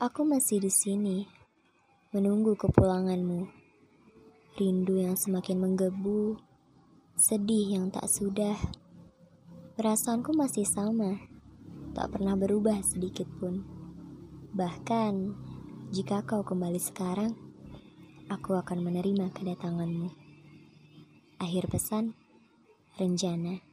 Aku masih di sini, menunggu kepulanganmu. Rindu yang semakin menggebu, sedih yang tak sudah. Perasaanku masih sama, tak pernah berubah sedikit pun. Bahkan, jika kau kembali sekarang, aku akan menerima kedatanganmu. Akhir pesan, rencana.